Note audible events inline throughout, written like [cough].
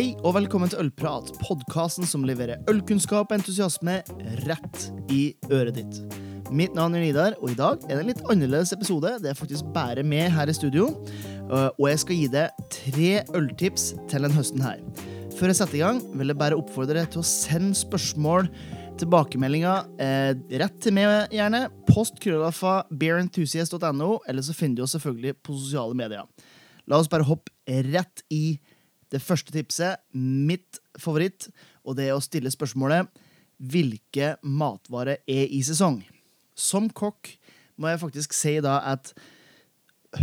Hei og velkommen til Ølprat, podkasten som leverer ølkunnskap og entusiasme rett i øret ditt. Mitt navn er Nidar, og i dag er det en litt annerledes episode. Det er faktisk bare meg her i studio, øh, og jeg skal gi deg tre øltips til den høsten her. Før jeg setter i gang, vil jeg bare oppfordre deg til å sende spørsmål, tilbakemeldinger, eh, rett til meg gjerne. Post krøllalfa beerenthusiast.no, eller så finner du oss selvfølgelig på sosiale medier. La oss bare hoppe rett i det første tipset, mitt favoritt, og det er å stille spørsmålet hvilke matvarer er i sesong? Som kokk må jeg faktisk si da at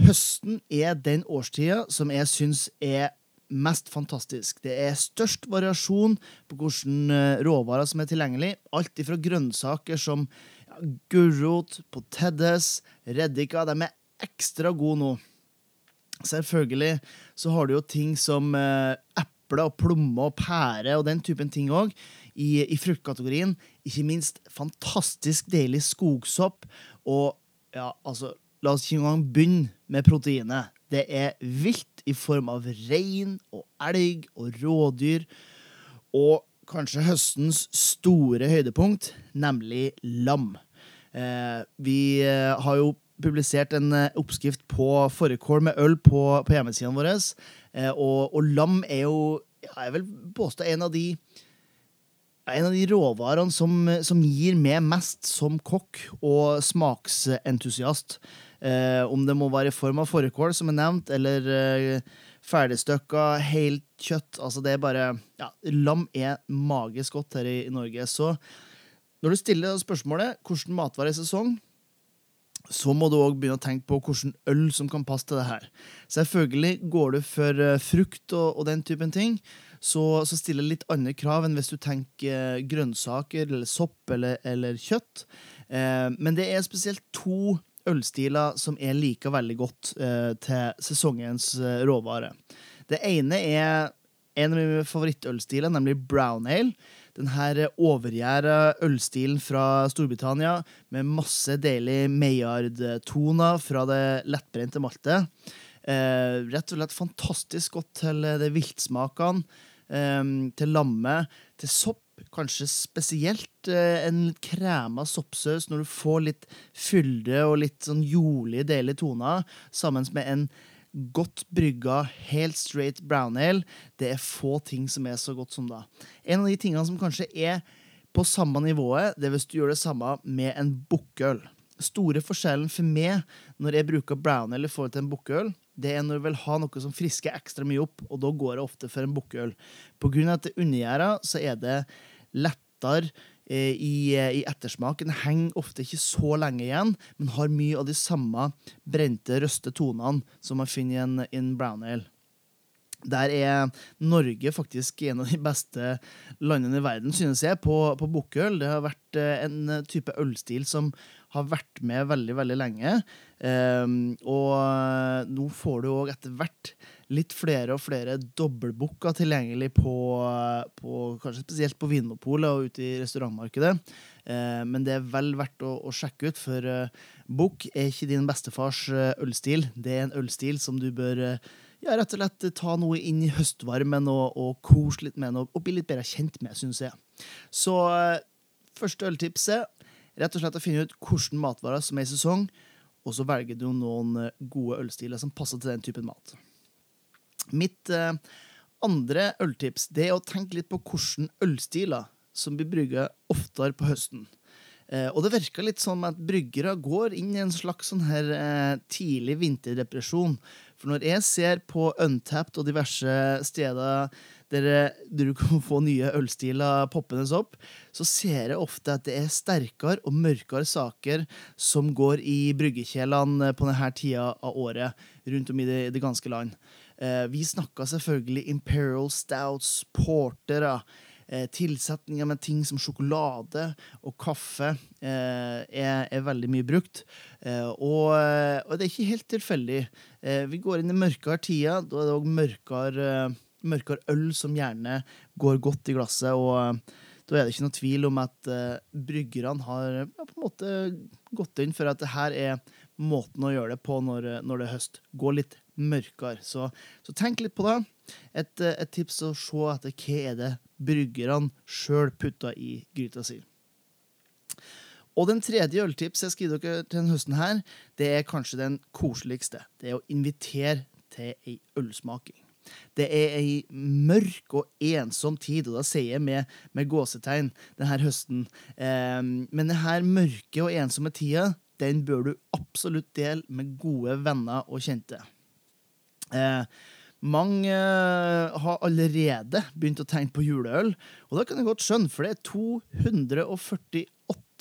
høsten er den årstida som jeg syns er mest fantastisk. Det er størst variasjon på hvilke råvarer som er tilgjengelig. Alt ifra grønnsaker som gulrot, potetes, reddika. De er ekstra gode nå. Selvfølgelig så har du jo ting som eh, eple og plomme og pære og den typen ting òg. I, I fruktkategorien. Ikke minst fantastisk deilig skogsopp. Og ja, altså La oss ikke engang begynne med proteinet. Det er vilt i form av rein og elg og rådyr. Og kanskje høstens store høydepunkt, nemlig lam. Eh, vi eh, har jo publisert en eh, oppskrift på fårikål med øl på, på hjemmesidene våre. Eh, og, og, lam er jo, jeg vil påstå, en av de en av de råvarene som, som, gir meg mest som kokk og smaksentusiast. Eh, om det må være i form av fårikål, som er nevnt, eller eh, ferdigstøkka, helt kjøtt. Altså, det er bare ja, Lam er magisk godt her i, i Norge. Så når du stiller spørsmålet hvordan matvare i sesong, så må du òg begynne å tenke på hvilken øl som kan passe til det her. Selvfølgelig går du for uh, frukt og, og, den typen ting, så, så stiller det litt andre krav enn hvis du tenker uh, grønnsaker eller sopp eller, eller kjøtt. Eh, men det er spesielt to ølstiler som er like veldig godt til sesongens råvare. Det ene er en av mine favorittølstiler, nemlig brown ale den her overgjæra ølstilen fra Storbritannia med masse deilig Mayard-toner fra det lettbrente maltet. Eh, rett og slett fantastisk godt til de viltsmakene, eh, til lammet, til sopp. Kanskje spesielt eh, en krema soppsaus når du får litt fylde og litt sånn jordlige, deilige toner, sammen med en godt brygga, helt straight brown ale. Det er få ting som er så godt som da. En av de tingene som kanskje er på samme nivået, det er hvis du gjør det samme med en bukkøl. Store forskjellen for meg når jeg bruker brown ale i forhold til en bukkøl, det er når jeg vil ha noe som frisker ekstra mye opp, og da går det ofte for en bukkøl. På grunn av at det undergjæra, så er det lettere Eh, i, ettersmak. i ettersmaken henger ofte ikke så lenge igjen, men har mye av de samme brente, røste tonene som man finner i en, en brown ale. Der er Norge faktisk en av de beste landene i verden, synes jeg, på, på bukkøl. Det har vært eh, en type ølstil som har vært med veldig, veldig lenge. Um, og nå får du òg etter hvert litt flere og flere dobbeltbooka tilgjengelig på, på, kanskje spesielt på Vinmopolet og ute i restaurantmarkedet. Uh, men det er vel verdt å, å sjekke ut, for Bukk er ikke din bestefars uh, ølstil. Det er en ølstil som du bør uh, ja, rett og slett ta noe inn i høstvarmen og, og kose litt med og, og bli litt bedre kjent med, syns jeg. Så første øltipset rett og slett å finne ut hvilke matvarer som er i sesong, og så velger du noen gode ølstiler som passer til den typen mat. Mitt eh, andre øltips det er å tenke litt på hvilke ølstiler som blir brygga oftere på høsten. Eh, og det virker litt som at bryggere går inn i en slags sånn her eh, tidlig vinterdepresjon. For når jeg ser på Untapped og diverse steder der du kan få nye ølstiler poppende opp, så ser jeg ofte at det er sterkere og mørkere saker som går i bryggekjelene på denne tida av året rundt om i det, det ganske land. Eh, vi snakka selvfølgelig Imperial Stouts, portere eh, tilsetninger med ting som sjokolade og kaffe eh, er, er, veldig mye brukt. Og, og, det er ikke helt tilfeldig. Vi går inn i mørkere tider. Da er det òg mørkere, mørkere, øl som gjerne går godt i glasset. og da er det ikke noe tvil om at uh, bryggerne har ja, på en måte gått inn for at det her er måten å gjøre det på når, når det er høst. Gå litt mørkere. Så, så tenk litt på det. Et, et tips å se etter hva er det bryggerne sjøl putter i gryta si. Og den tredje øltips jeg skriver dere til denne høsten, her, det er kanskje den koseligste. Det er å invitere til ei ølsmaking. Det er ei mørk og ensom tid, og da sier jeg med, med gåsetegn denne høsten. Eh, men denne mørke og ensomme tida, den bør du absolutt dele med gode venner og kjente. Eh, mange eh, har allerede begynt å tenke på juleøl, og det kan jeg godt skjønne, for det er 248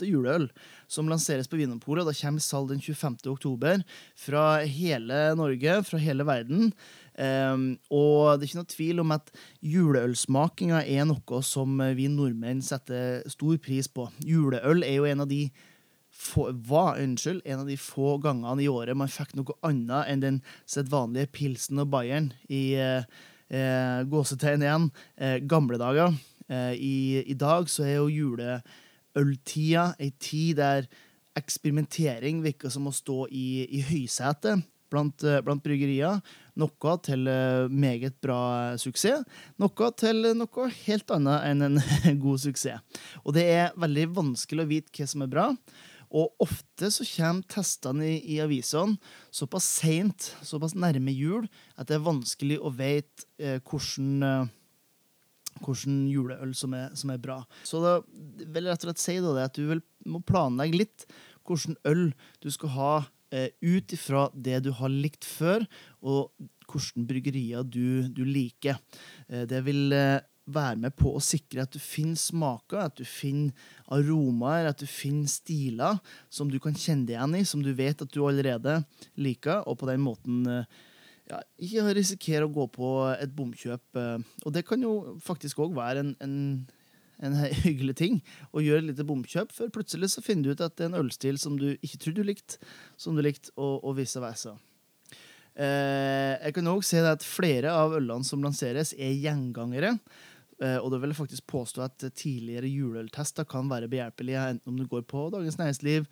juleøl som lanseres på Vinmonopolet. Da kommer salg den 25. oktober fra hele Norge, fra hele verden. Um, og det er ikke noe tvil om at juleølsmakinga er noe som vi nordmenn setter stor pris på. Juleøl er jo en av de få, var unnskyld, en av de få gangene i året man fikk noe annet enn den sedvanlige pilsen og bayeren i eh, eh, gåsetegn igjen, eh, gamle dager. Eh, i, I, dag så er jo juleøltida ei tid der eksperimentering virker som å stå i, i høysetet blant, eh, blant bryggerier. Noe til uh, meget bra suksess, noe til noe helt annet enn en [laughs] god suksess. Og det er veldig vanskelig å vite hva som er bra. Og ofte så kommer testene i, i avisene såpass seint, såpass nærme jul, at det er vanskelig å vite eh, hvordan, eh, hvordan juleøl som er, som er, bra. Så da vil jeg rett og slett si da, at du vil, må planlegge litt hvordan øl du skal ha eh, ut ifra det du har likt før, og hvilke bryggerier du, du liker. Eh, det vil eh, være med på å sikre at du finner smaker, at du finner aromaer, at du finner stiler som du kan kjenne deg igjen i, som du vet at du allerede liker, og på den måten eh, ja, ikke risikere å gå på et bomkjøp. Eh, og det kan jo faktisk òg være en, en, en, [laughs] hyggelig ting å gjøre et lite bomkjøp, for plutselig så finner du ut at det er en ølstil som du ikke trodde du likte, som du likte, og, og vice versa. Eh, jeg kan òg si at flere av ølene som lanseres, er gjengangere. Uh, og det vil jeg faktisk påstå at tidligere juleøltester kan være behjelpelige, enten om du går på Dagens Næringsliv,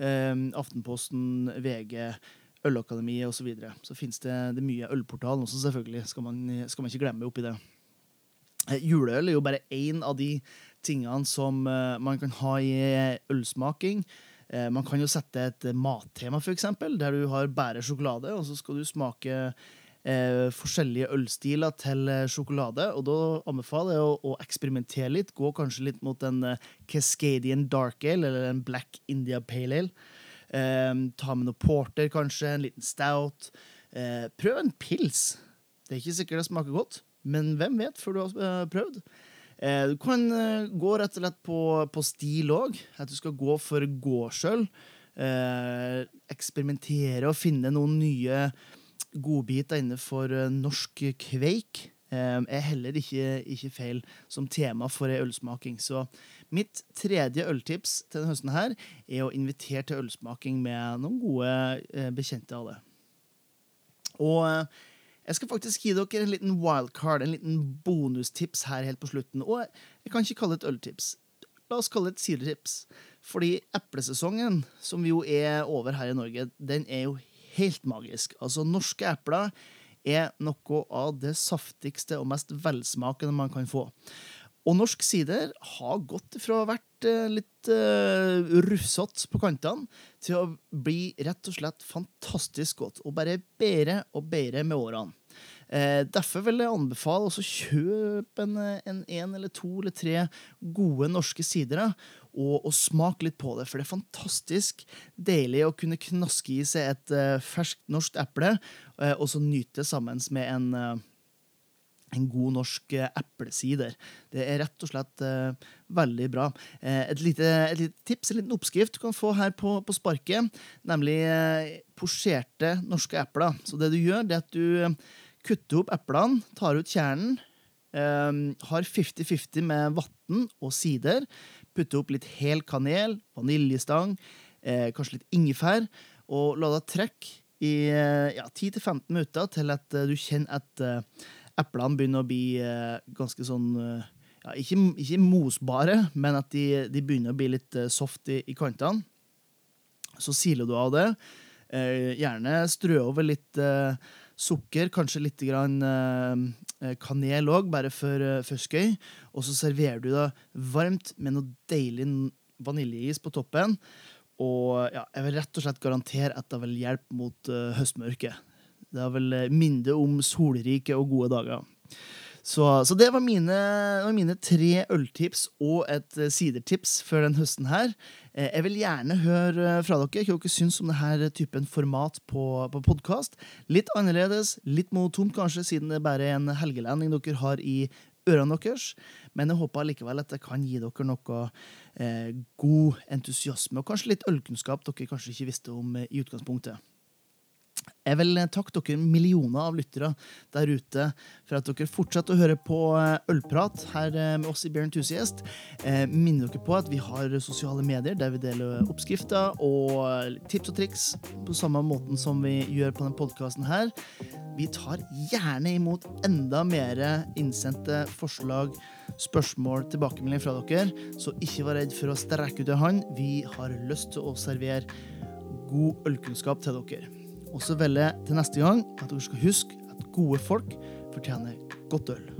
uh, Aftenposten, VG, Ølakademiet osv. Så, videre. så finnes det, det mye ølportal også, selvfølgelig. Skal man, skal man ikke glemme oppi det. Uh, juleøl er jo bare én av de tingene som man kan ha i ølsmaking. Man kan jo sette et mattema, f.eks., der du har bare sjokolade, og så skal du smake eh, forskjellige ølstiler til eh, sjokolade. Og da anbefaler jeg å, å, eksperimentere litt. Gå kanskje litt mot en uh, Cascadian Dark Ale eller en Black India Pale Ale. Eh, ta med noe porter, kanskje. En liten stout. Eh, prøv en pils. Det er ikke sikkert det smaker godt, men hvem vet før du har uh, prøvd? Eh, du kan gå rett og slett på, på stil òg. At du skal gå for gårdsøl. eksperimentere og finne noen nye godbiter innenfor eh, norsk kveik eh, er heller ikke, ikke, feil som tema for ei ølsmaking. Så mitt tredje øltips til denne høsten her er å invitere til ølsmaking med noen gode eh, bekjente av det. Og jeg skal faktisk gi dere en liten wildcard, en liten bonustips her helt på slutten. Og jeg kan ikke kalle det et øltips. La oss kalle det et sidertips. Fordi eplesesongen, som jo er over her i Norge, den er jo helt magisk. Altså, norske epler er noe av det saftigste og mest velsmakende man kan få. Og norsk sider har gått fra å ha vært eh, litt uh, rufsete på kantene til å bli rett og slett fantastisk godt, og bare bedre og bedre med årene. Eh, derfor vil jeg anbefale å kjøpe en, en, en, eller to eller tre gode norske sidere. og, og smake litt på det. For det er fantastisk deilig å kunne knaske i seg et uh, ferskt norsk eple, uh, og så nyte det sammen med en, uh, en god norsk eplesider. Det er rett og slett veldig bra. Et lite, et, lite, tips, en liten oppskrift du kan få her på, på sparket, nemlig posjerte norske epler. Så det du gjør, det er at du kutter opp eplene, tar ut kjernen, har 50-50 med vann og sider. Putter opp litt hel kanel, vaniljestang, eh, kanskje litt ingefær, og la det trekke i eh, ja, 10-15 minutter til at uh, du kjenner at uh, eplene begynner å bli uh, ganske sånn ja, ikke, ikke, mosbare, men at de, de, begynner å bli litt soft i, i kantene. Så siler du av det. Eh, gjerne strø over litt eh, sukker, kanskje litt grann, eh, kanel òg, bare for, for skøy. Og så serverer du det varmt med noe deilig vaniljeis på toppen. Og ja, jeg vil rett og slett garantere at det vil hjelpe mot uh, høstmørket. Det vil minne om solrike og gode dager. Så, så, det var mine, var mine, tre øltips og et uh, sidertips før den høsten her. Eh, jeg vil gjerne høre fra dere hva dere syns om denne typen format på, på podkast. Litt annerledes, litt monotont kanskje, siden det bare er en helgelending dere har i ørene deres. Men jeg håper likevel at det kan gi dere noe eh, god entusiasme, og kanskje litt ølkunnskap dere kanskje ikke visste om eh, i utgangspunktet. Jeg vil takke dere millioner av lyttere der ute for at dere fortsetter å høre på eh, Ølprat her eh, med oss i Bjørn. Eh, minner dere på at vi har sosiale medier der vi deler oppskrifter og tips og triks på samme måten som vi gjør på denne podkasten her. Vi tar gjerne imot enda mer innsendte forslag, spørsmål, tilbakemelding fra dere, så ikke vær redd for å strekke ut en hånd. Vi har lyst til å servere god ølkunnskap til dere. Og så vil jeg til neste gang at dere skal huske at gode folk fortjener godt øl.